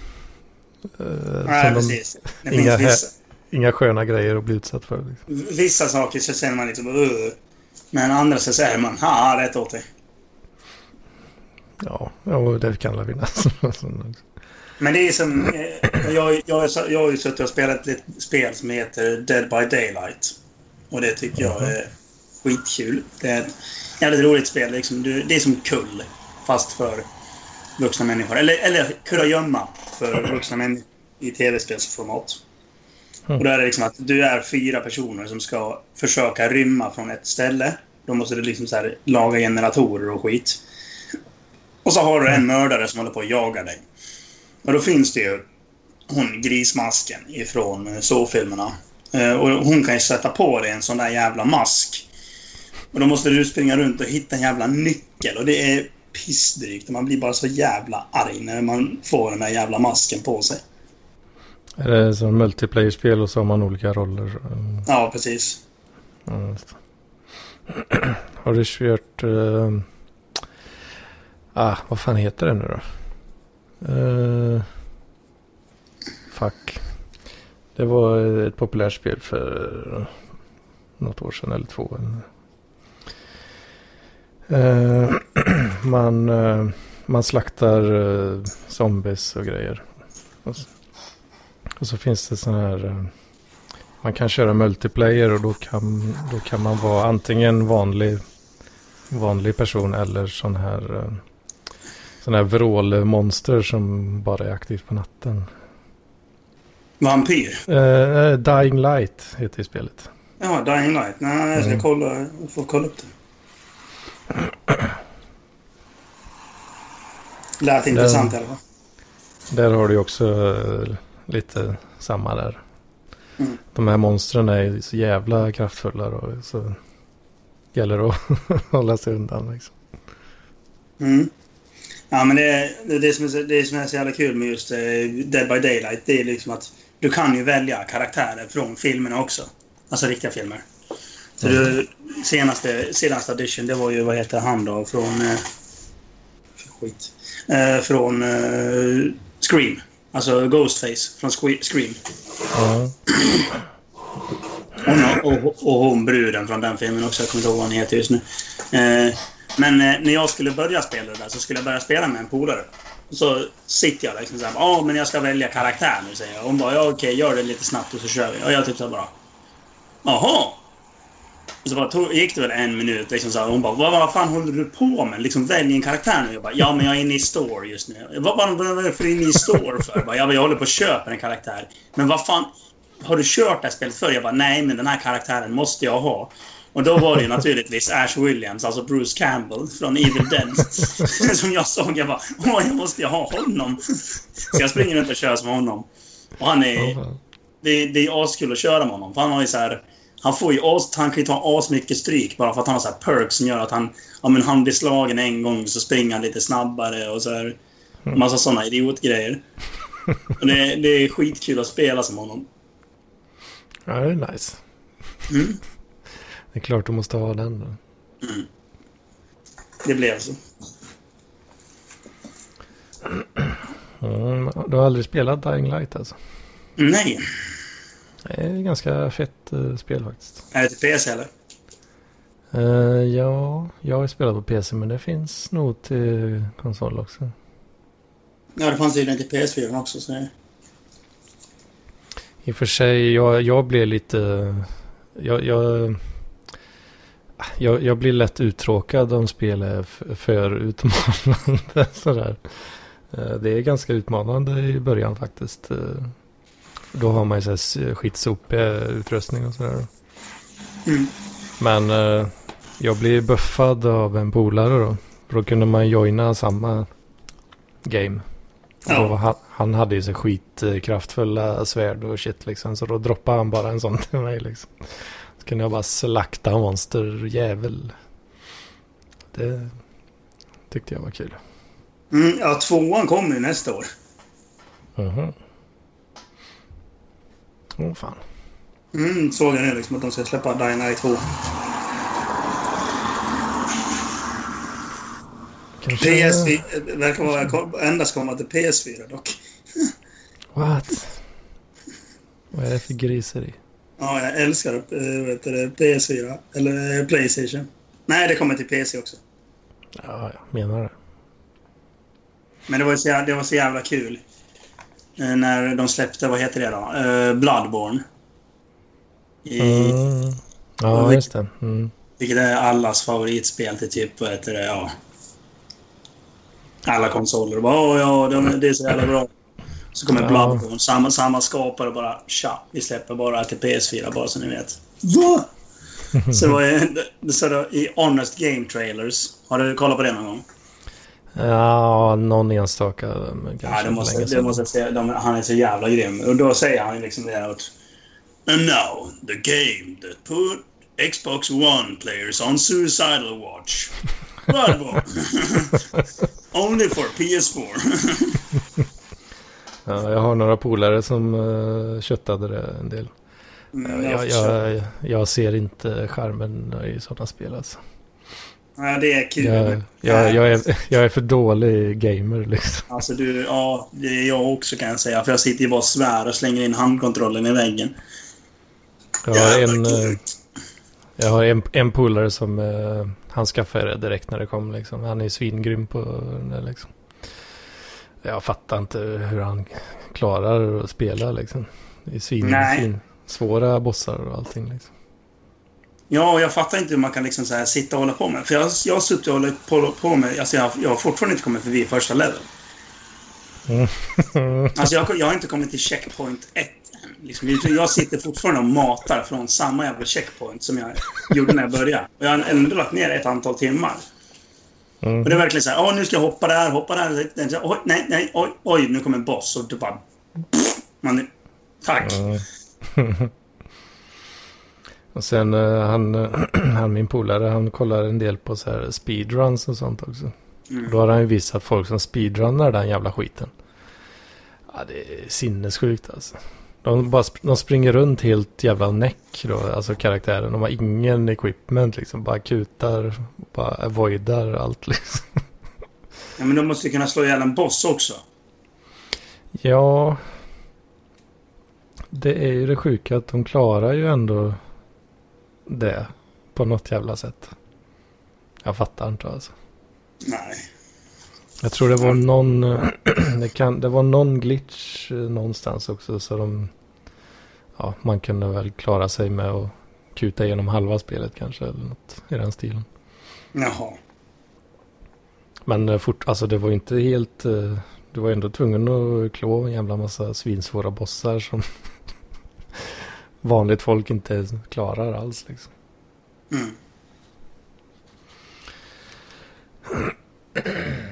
Uh, Nej, precis. Det inga, vissa... inga sköna grejer att bli utsatt för. Liksom. Vissa saker så känner man liksom uh, Men andra så säger man ha rätt åt dig. Ja, ja det kan alla vinna. Men det är som... Eh, jag, jag, jag har ju suttit och spelat ett spel som heter Dead by Daylight. Och det tycker jag är skitkul. Det är jävligt roligt spel. Liksom. Det är som kull, fast för vuxna människor. Eller, eller kurragömma för vuxna människor i tv-spelsformat. Mm. Och då är det liksom att du är fyra personer som ska försöka rymma från ett ställe. Då måste du liksom så här, laga generatorer och skit. Och så har du en mördare som håller på att jaga dig. Och då finns det ju hon grismasken ifrån så-filmerna. Eh, och hon kan ju sätta på dig en sån där jävla mask och då måste du springa runt och hitta en jävla nyckel och det är pissdrygt. Man blir bara så jävla arg när man får den där jävla masken på sig. Är det som multiplayer-spel och så har man olika roller? Ja, precis. Har du kört... Uh... Ah, vad fan heter det nu då? Uh... Fuck. Det var ett populärt spel för något år sedan eller två. Uh, man, uh, man slaktar uh, zombies och grejer. Och så, och så finns det sådana här... man kan köra multiplayer och då kan, då kan man vara antingen vanlig, vanlig person eller sån här... Sån här vrålmonster som bara är aktivt på natten. Vampyr? Uh, Dying Light heter spelet. Ja, Dying Light. Nej, jag ska mm. kolla. Jag får kolla upp det. Lät intressant i alla fall. Där har du också uh, lite samma där. Mm. De här monstren är så jävla kraftfulla. Då, så gäller att hålla sig undan liksom. Mm. Ja, men det, det, det, som är, det som är så jävla kul med just eh, Dead by Daylight, det är liksom att du kan ju välja karaktärer från filmerna också. Alltså riktiga filmer. Så mm. du, senaste, senaste edition, det var ju, vad heter han då, från... Eh, skit. Eh, från eh, Scream. Alltså Ghostface från Scream. Mm. och, och, och hon bruden från den filmen också. Jag kommer inte ihåg vad hon heter just nu. Eh, men eh, när jag skulle börja spela det där så skulle jag börja spela med en polare. Så sitter jag liksom såhär, ja ah, men jag ska välja karaktär nu säger jag. Hon bara, ja okej gör det lite snabbt och så kör vi. Och jag typ såhär bara, jaha. Och så bara tog, gick det väl en minut liksom såhär hon bara, vad, vad fan håller du på med? Liksom välj en karaktär nu. Jag bara, ja men jag är inne i store just nu. Vad, vad, vad är det för inne i store för? Jag, bara, jag håller på att köpa en karaktär. Men vad fan, har du kört det här spelet förr? Jag bara, nej men den här karaktären måste jag ha. Och då var det ju naturligtvis Ash Williams, alltså Bruce Campbell från Evil Dead. som jag såg. Jag bara, åh, jag måste ha honom. Så jag springer runt och kör som honom. Och han är... Det, det är askul att köra med honom. För han har ju så här... Han får ju as, han kan ju ta asmycket stryk bara för att han har så här perks som gör att han... Ja men han blir slagen en gång så springer han lite snabbare och så här... Massa sådana idiotgrejer. Och det, det är skitkul att spela som honom. Ja, det är nice. Mm. Det är klart du måste ha den då. Mm. Det blev så. Mm, du har aldrig spelat Dying Light alltså? Nej. Det är ganska fett uh, spel faktiskt. Är det till PC eller? Uh, ja, jag har spelat på PC men det finns nog till konsol också. Ja, det fanns tydligen till PS4 också. Så... I och för sig, jag, jag blev lite... Jag, jag, jag, jag blir lätt uttråkad om spel är för utmanande. Sådär. Eh, det är ganska utmanande i början faktiskt. Eh, då har man ju så skitsopig utrustning och sådär. Mm. Men eh, jag blev buffad av en polare då. För då kunde man joina samma game. Ja. Han, han, hade ju så skitkraftfulla svärd och shit liksom. Så då droppade han bara en sån till mig liksom. Så kunde jag bara slakta monsterjävel. Det tyckte jag var kul. Mm, ja, tvåan kommer ju nästa år. Mhm. Åh oh, fan. Mm, såg jag nu liksom att de ska släppa Night 2. Kanske... PS4 verkar vara endast komma till PS4 dock. What? Vad är det för griseri? Ja, jag älskar äh, vet du, PS4. Eller eh, Playstation. Nej, det kommer till PC också. Ja, jag menar det. Men det var så, jävla, det var så jävla kul. Eh, när de släppte, vad heter det då? Bloodborne. I, mm. Ja, just det. Mm. Vilket är allas favoritspel till typ, vad heter det, ja. Alla konsoler. Bara, ja, det är så jävla bra. Så kommer ja. Bloodborne, samma, samma skapare bara tja, vi släpper bara till PS4 bara så ni vet. Va? så det var det, så det, i Honest Game Trailers. Har du kollat på det någon gång? Ja, någon enstaka. Ja, det måste, det måste jag säga. De, han är så jävla grym. Och då säger han liksom det här att... And now, the game that put Xbox One players on suicidal watch. Bloodborne. Only for PS4. Ja, jag har några polare som uh, köttade det en del. Mm, jag, jag, jag, ser inte skärmen i sådana spel alltså. Ja, det är kul. Jag, jag, jag, är, jag är för dålig gamer liksom. Alltså du, ja, det är jag också kan jag säga. För jag sitter ju bara och svär och slänger in handkontrollen i väggen. Jag har en, eh, jag har en, en polare som uh, han skaffade det direkt när det kom liksom. Han är svingrym på det liksom. Jag fattar inte hur han klarar att spela liksom. Det är svin, svin svåra bossar och allting liksom. Ja, jag fattar inte hur man kan liksom så sitta och hålla på med. För jag, jag har suttit och hållit på, på med... Alltså jag, jag har fortfarande inte kommit förbi första level. Mm. alltså jag, jag har inte kommit till checkpoint 1 än. Liksom, jag sitter fortfarande och matar från samma jävla checkpoint som jag gjorde när jag började. Och jag har ändå lagt ner ett antal timmar. Mm. Och det är verkligen så här, åh nu ska jag hoppa där, hoppa där. Oj, nej, nej, oj, oj, nu kommer en boss. Och du bara... man, tack. Mm. Och sen eh, han, han min polare, han kollar en del på så här speedruns och sånt också. Mm. Då har han ju visat folk som speedrunnar den jävla skiten. Ja, det är sinnessjukt alltså. De, bara, de springer runt helt jävla näck då, alltså karaktären. De har ingen equipment liksom, bara kutar, bara avoidar allt liksom. Ja, men de måste kunna slå ihjäl en boss också. Ja, det är ju det sjuka att de klarar ju ändå det på något jävla sätt. Jag fattar inte alltså. Nej. Jag tror det var någon, det, kan, det var någon glitch eh, någonstans också så de, ja man kunde väl klara sig med att kuta igenom halva spelet kanske eller något i den stilen. Jaha. Men eh, fort, alltså det var inte helt, eh, du var ändå tvungen att klå en jävla massa svinsvåra bossar som vanligt folk inte klarar alls liksom. Mm.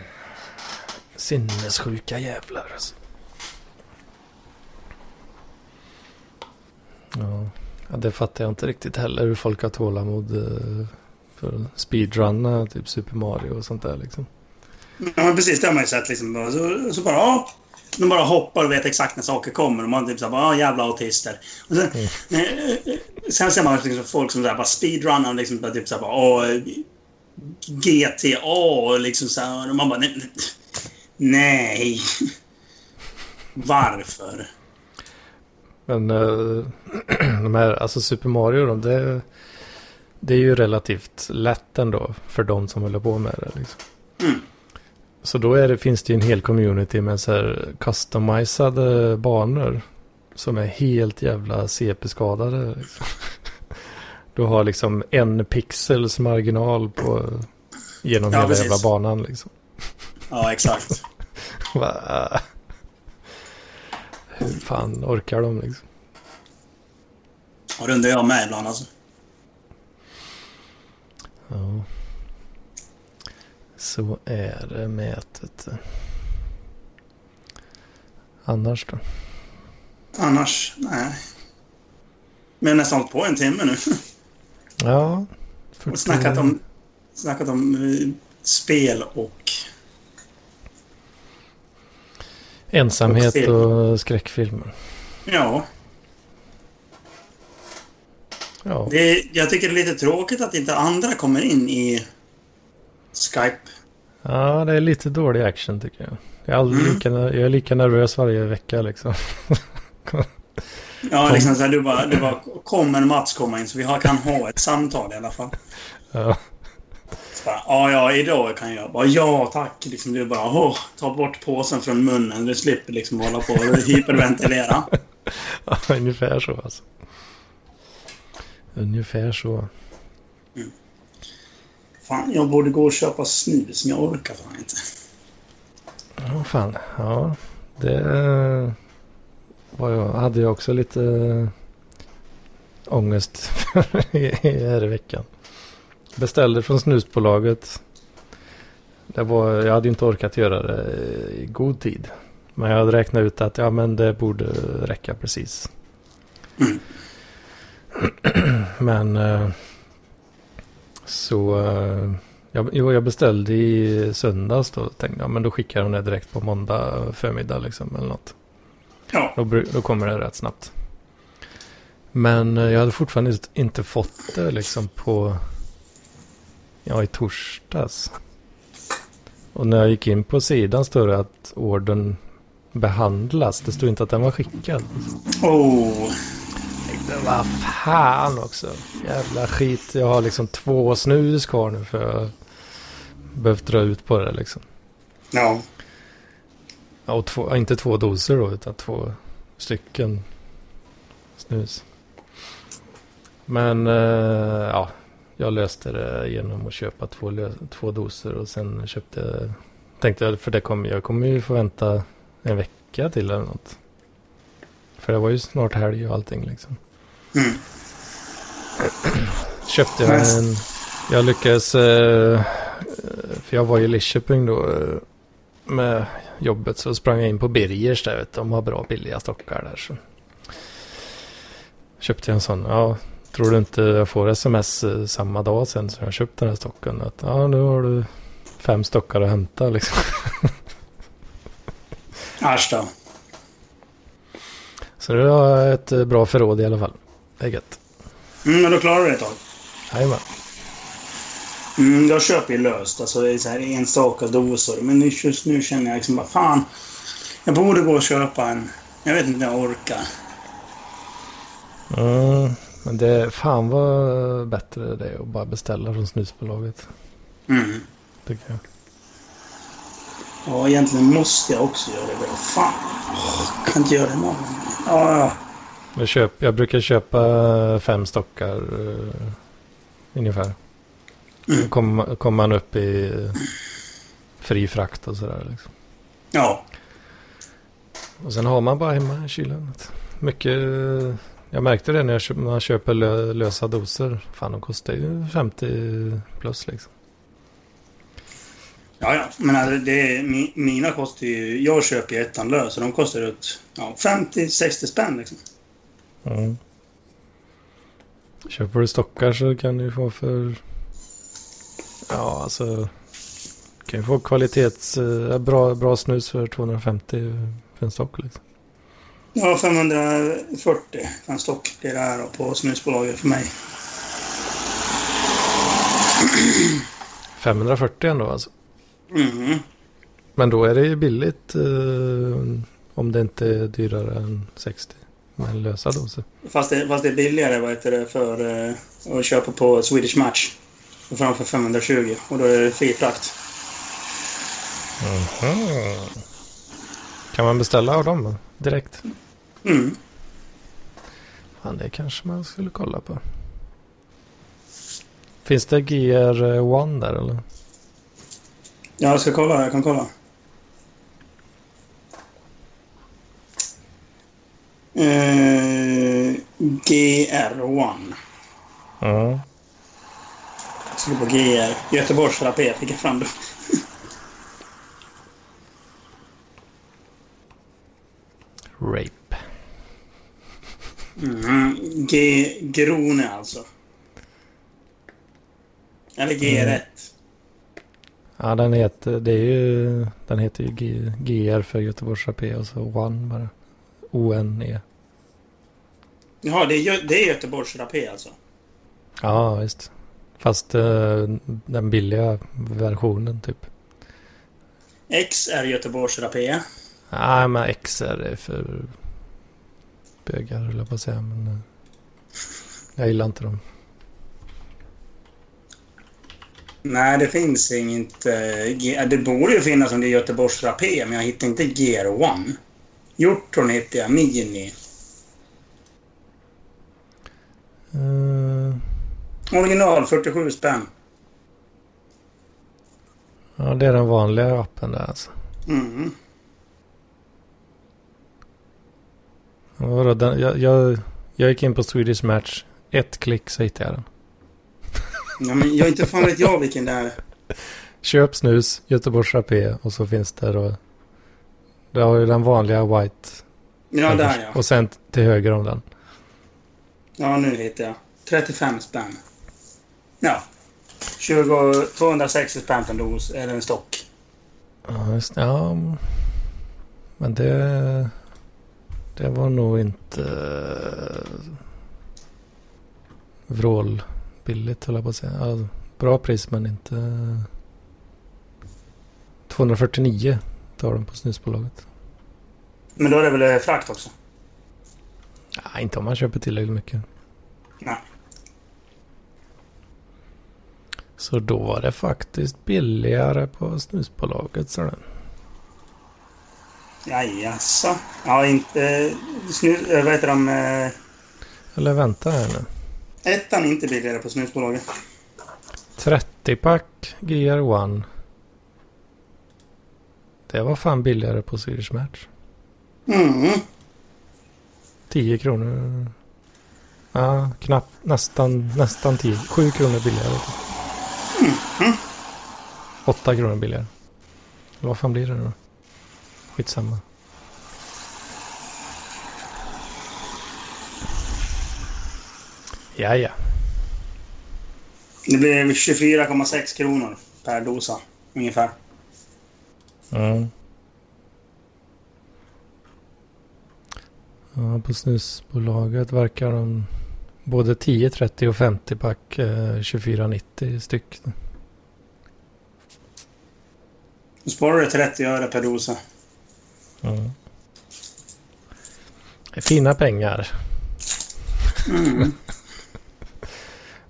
Sinnessjuka jävlar alltså. Ja. det fattar jag inte riktigt heller hur folk har tålamod eh, för att speedrunna typ Super Mario och sånt där liksom. Ja, men precis. Det har man ju sett. Liksom. Så, så bara, ja, de bara hoppar och vet exakt när saker kommer. Och man typ såhär, ja jävla autister. Och sen, eh, eh, sen ser man liksom folk som där bara speedrunnar och liksom bara typ såhär, bara, åh, GTA och liksom såhär. Och man bara, nej. nej. Varför? Men eh, de här, alltså Super Mario då, det, det är ju relativt lätt ändå för de som håller på med det. Liksom. Mm. Så då det, finns det ju en hel community med så här customizade banor. Som är helt jävla CP-skadade. Liksom. Du har liksom en pixels marginal på, genom Ja, hela precis. jävla banan liksom. Ja, exakt. Hur fan orkar de liksom? Och det undrar jag med ibland alltså. Ja. Så är det mätet. Annars då? Annars, nej. Men nästan på en timme nu. Ja. Och snackat om, snackat om eh, spel och... Ensamhet och film. och skräckfilmer. Ja, Ja. det, är- jag tycker det är lite tråkigt att inte andra kommer in i Skype. ja, det är lite dålig action tycker jag. Jag är, Mm. lika, jag är lika nervös varje vecka liksom. Ja, liksom så här, du bara, du bara kommer Mats komma in så vi har, kan ha ett samtal i alla fall. Ja. Så bara, ja, ja, idag kan jag. Bara, ja, tack. Liksom, du bara, åh, ta bort påsen från munnen. Du slipper liksom hålla på och hyperventilera. ja, ungefär så alltså. Ungefär så. Fan, jag borde gå och köpa snus, men jag orkar fan inte. Ja, fan. Ja, det var jag, hade jag också lite ångest för i- här i veckan. Beställde från snusbolaget. Det var, jag hade inte orkat göra det i god tid. Men jag hade räknat ut att ja, men det borde räcka precis. Mm. Men eh, så eh, jag, jo, jag beställde i söndags då. Tänkte jag men då skickar de det direkt på måndag förmiddag liksom eller något. Ja, Då, då kommer det rätt snabbt. Men eh, jag hade fortfarande inte fått det liksom på... Ja, i torsdags. Och när jag gick in på sidan står det att ordern behandlas. Det står inte att den var skickad. oh. Det var fan också. Jävla skit. Jag har liksom två snus kvar nu för jag behövt dra ut på det liksom. Ja. Ja, och två, inte två doser då, utan två stycken snus. Men eh, ja, jag löste det genom att köpa två, två doser och sen köpte, tänkte jag, för det kommer, jag kommer ju få vänta en vecka till eller något. För det var ju snart helg och allting liksom. Mm. Köpte jag en, jag lyckades, eh, för jag var i Lidköping då eh, med jobbet så sprang jag in på Birgers där vet de har bra billiga stockar där så. Köpte jag en sån, ja Tror du inte jag får sms eh, samma dag sen som jag köpt den här stocken? Att ja, nu har du fem stockar att hämta liksom. Äsch då. Så det var ett eh, bra förråd i alla fall. Det är gött. Mm, men då klarar du det ett tag. Jajamän. Mm, jag köper ju löst, alltså det är så här enstaka doser. Men just nu känner jag liksom bara fan. Jag borde gå och köpa en. Jag vet inte om jag orkar. Mm, men det fan vad bättre det att bara beställa från snusbolaget. Mm. Tycker jag. Ja, egentligen måste jag också göra det. Fan. Åh, kan inte göra det imorgon. Ja, ja. Jag, köp, jag brukar köpa fem stockar uh, ungefär. Mm. Då kommer kom man upp i fri frakt och sådär. Liksom. ja. Och sen har man bara hemma i kylen. Mycket, jag märkte det när jag köp, när man köper lö, lösa doser. Fan, de kostar ju 50 plus liksom. Ja, ja. Men alltså, det mi, mina kostar ju... Jag köper ju ettan lös och de kostar ut ja, 50-60 spänn liksom. Mm. Köper du stockar så kan du få för... Ja, alltså... Du kan ju få kvalitets... eh, Bra, bra snus för 250 för en stock liksom. Ja, 540 för en stock blir det här på snusbolaget för mig. 540 ändå alltså. Mm. Men då är det ju billigt eh, om det inte är dyrare än 60. Men lösa doser. Fast, det, fast det är billigare vad heter det, för eh, att köpa på Swedish Match. Framför 520 och då är det fri frakt. Kan man beställa av dem då? Direkt? Mm. Fan, det kanske man skulle kolla på. Finns det GR1 där eller? Ja, jag ska kolla. Jag kan kolla. Eh, GR1. Ja. Jag skulle på GR. Göteborgs Rapé fick jag fram det. Rape. Mm. G... Grone alltså. Eller GR1. Ja, den heter, det är ju, den heter ju G, GR för Göteborgs Rapé och så One bara. O-N-E. Jaha, det är, det är Göteborgs Rapé alltså? Ja, visst. Fast eh, den billiga versionen typ. X är Göteborgs Rapé. Nej, men XR är för bögar höll jag på att säga. Men eh, jag gillar inte dem. Nej, det finns inget... eh, G- det borde ju finnas om det är Göteborgs Rapé, men jag hittar inte GR1. Hjortron hittar jag. Mini. Eh, Original 47 spänn. ja, det är den vanliga appen där alltså. Mm. Vadå, den, jag, jag, jag gick in på Swedish Match. Ett klick så hittade jag den. Ja, men jag inte fan vet jag vilken det är. Köp snus, Göteborgs Rapé och så finns det då. Det har ju den vanliga White. Ja, där ja. Och sen till höger om den. Ja, nu hittar jag. 35 spänn. Ja. 20, 260 spänn en dos, eller en stock. Ja, just det. Ja, men det... Det var nog inte... eh, Vrålbilligt höll jag på att säga. Ja, bra pris men inte... 249 tar de på snusbolaget. Men då är det väl eh, frakt också? Ja, inte om man köper tillräckligt mycket. Nej. Så då var det faktiskt billigare på snusbolaget. Så den. Jajaså. Ja, inte... Snu, eh, vad heter de? eh, Eller vänta här nu. Ettan är inte billigare på snusbolaget. 30-pack GR1. Det var fan billigare på Swedish Match. Mm. 10 kronor. Ja, knappt nästan, nästan 10. 7 kronor billigare. Mhm. 8 kronor billigare. Vad fan blir det då? Skitsamma. Ja, ja. Det blir 24,6 kronor per dosa. Ungefär. Mm. Ja, på snusbolaget verkar de både 10, 30 och 50 pack eh, 24,90 styck. Då sparar du 30 öre per dosa. Mm. Det fina pengar. Mm.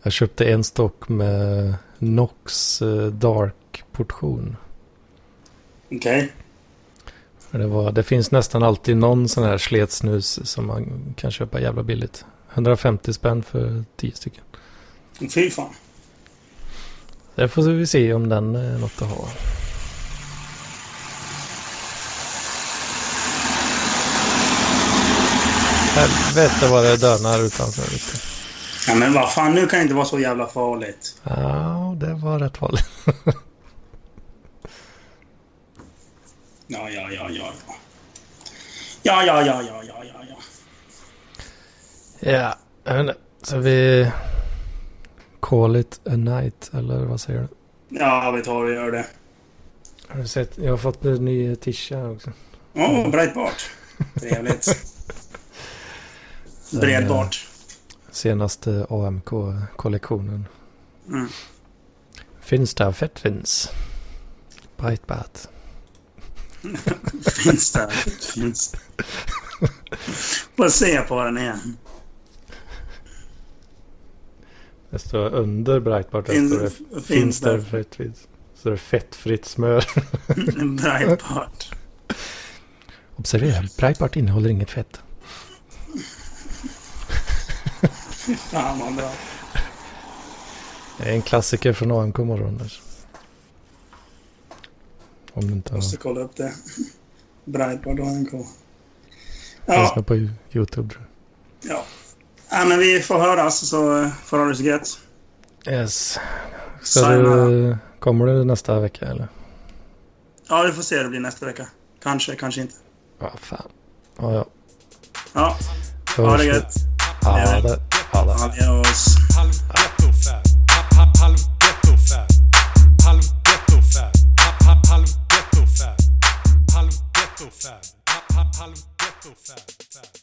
Jag köpte en stock med Nox eh, Dark portion. Okej. Det, var, det finns nästan alltid någon sån här sletsnus som man kan köpa jävla billigt. 150 spänn för 10 stycken. Fy fan. Det får vi se om den är något att ha. Helvete vad det dönar utanför. Ja, men vad fan, nu kan det inte vara så jävla farligt. Ja, det var rätt farligt. Ja, ja, ja, ja, ja. Ja, ja, ja, ja, ja, ja, ja. Ja, jag vet inte. Så vi... Call it a night, eller vad säger du? Ja, vi tar och gör det. Har du sett? Jag har fått en ny tisha också. Åh, oh, Breitbart. Trevligt. Bredbart. Senaste AMK-kollektionen. Mm. Finns det fett finns. Breitbart. Finns det? Finns? Får se på den igen. Det står under Breitbart. Där Finns- det, finns finns det det? fett finns. Så det är fettfritt smör. Breitbart. Observera, Breitbart innehåller inget fett. Fan vad bra. Det är en klassiker från AMK morgon. Där. Om du inte har... Måste kolla upp det. Breitbart. Finns Ja, nog på YouTube tror ja. ja, men vi får höras så eh, får ha det så gött. jag. Yes. Så du, kommer du nästa vecka eller? Ja, vi får se hur det blir nästa vecka. Kanske, kanske inte. Ja, fan. Ja, ja. Ja, ha det gött. Ja, det. Holla. Ghetto fab. Ghetto fab. Ghetto fab. Ghetto fab. Ghetto fab. Ghetto fab.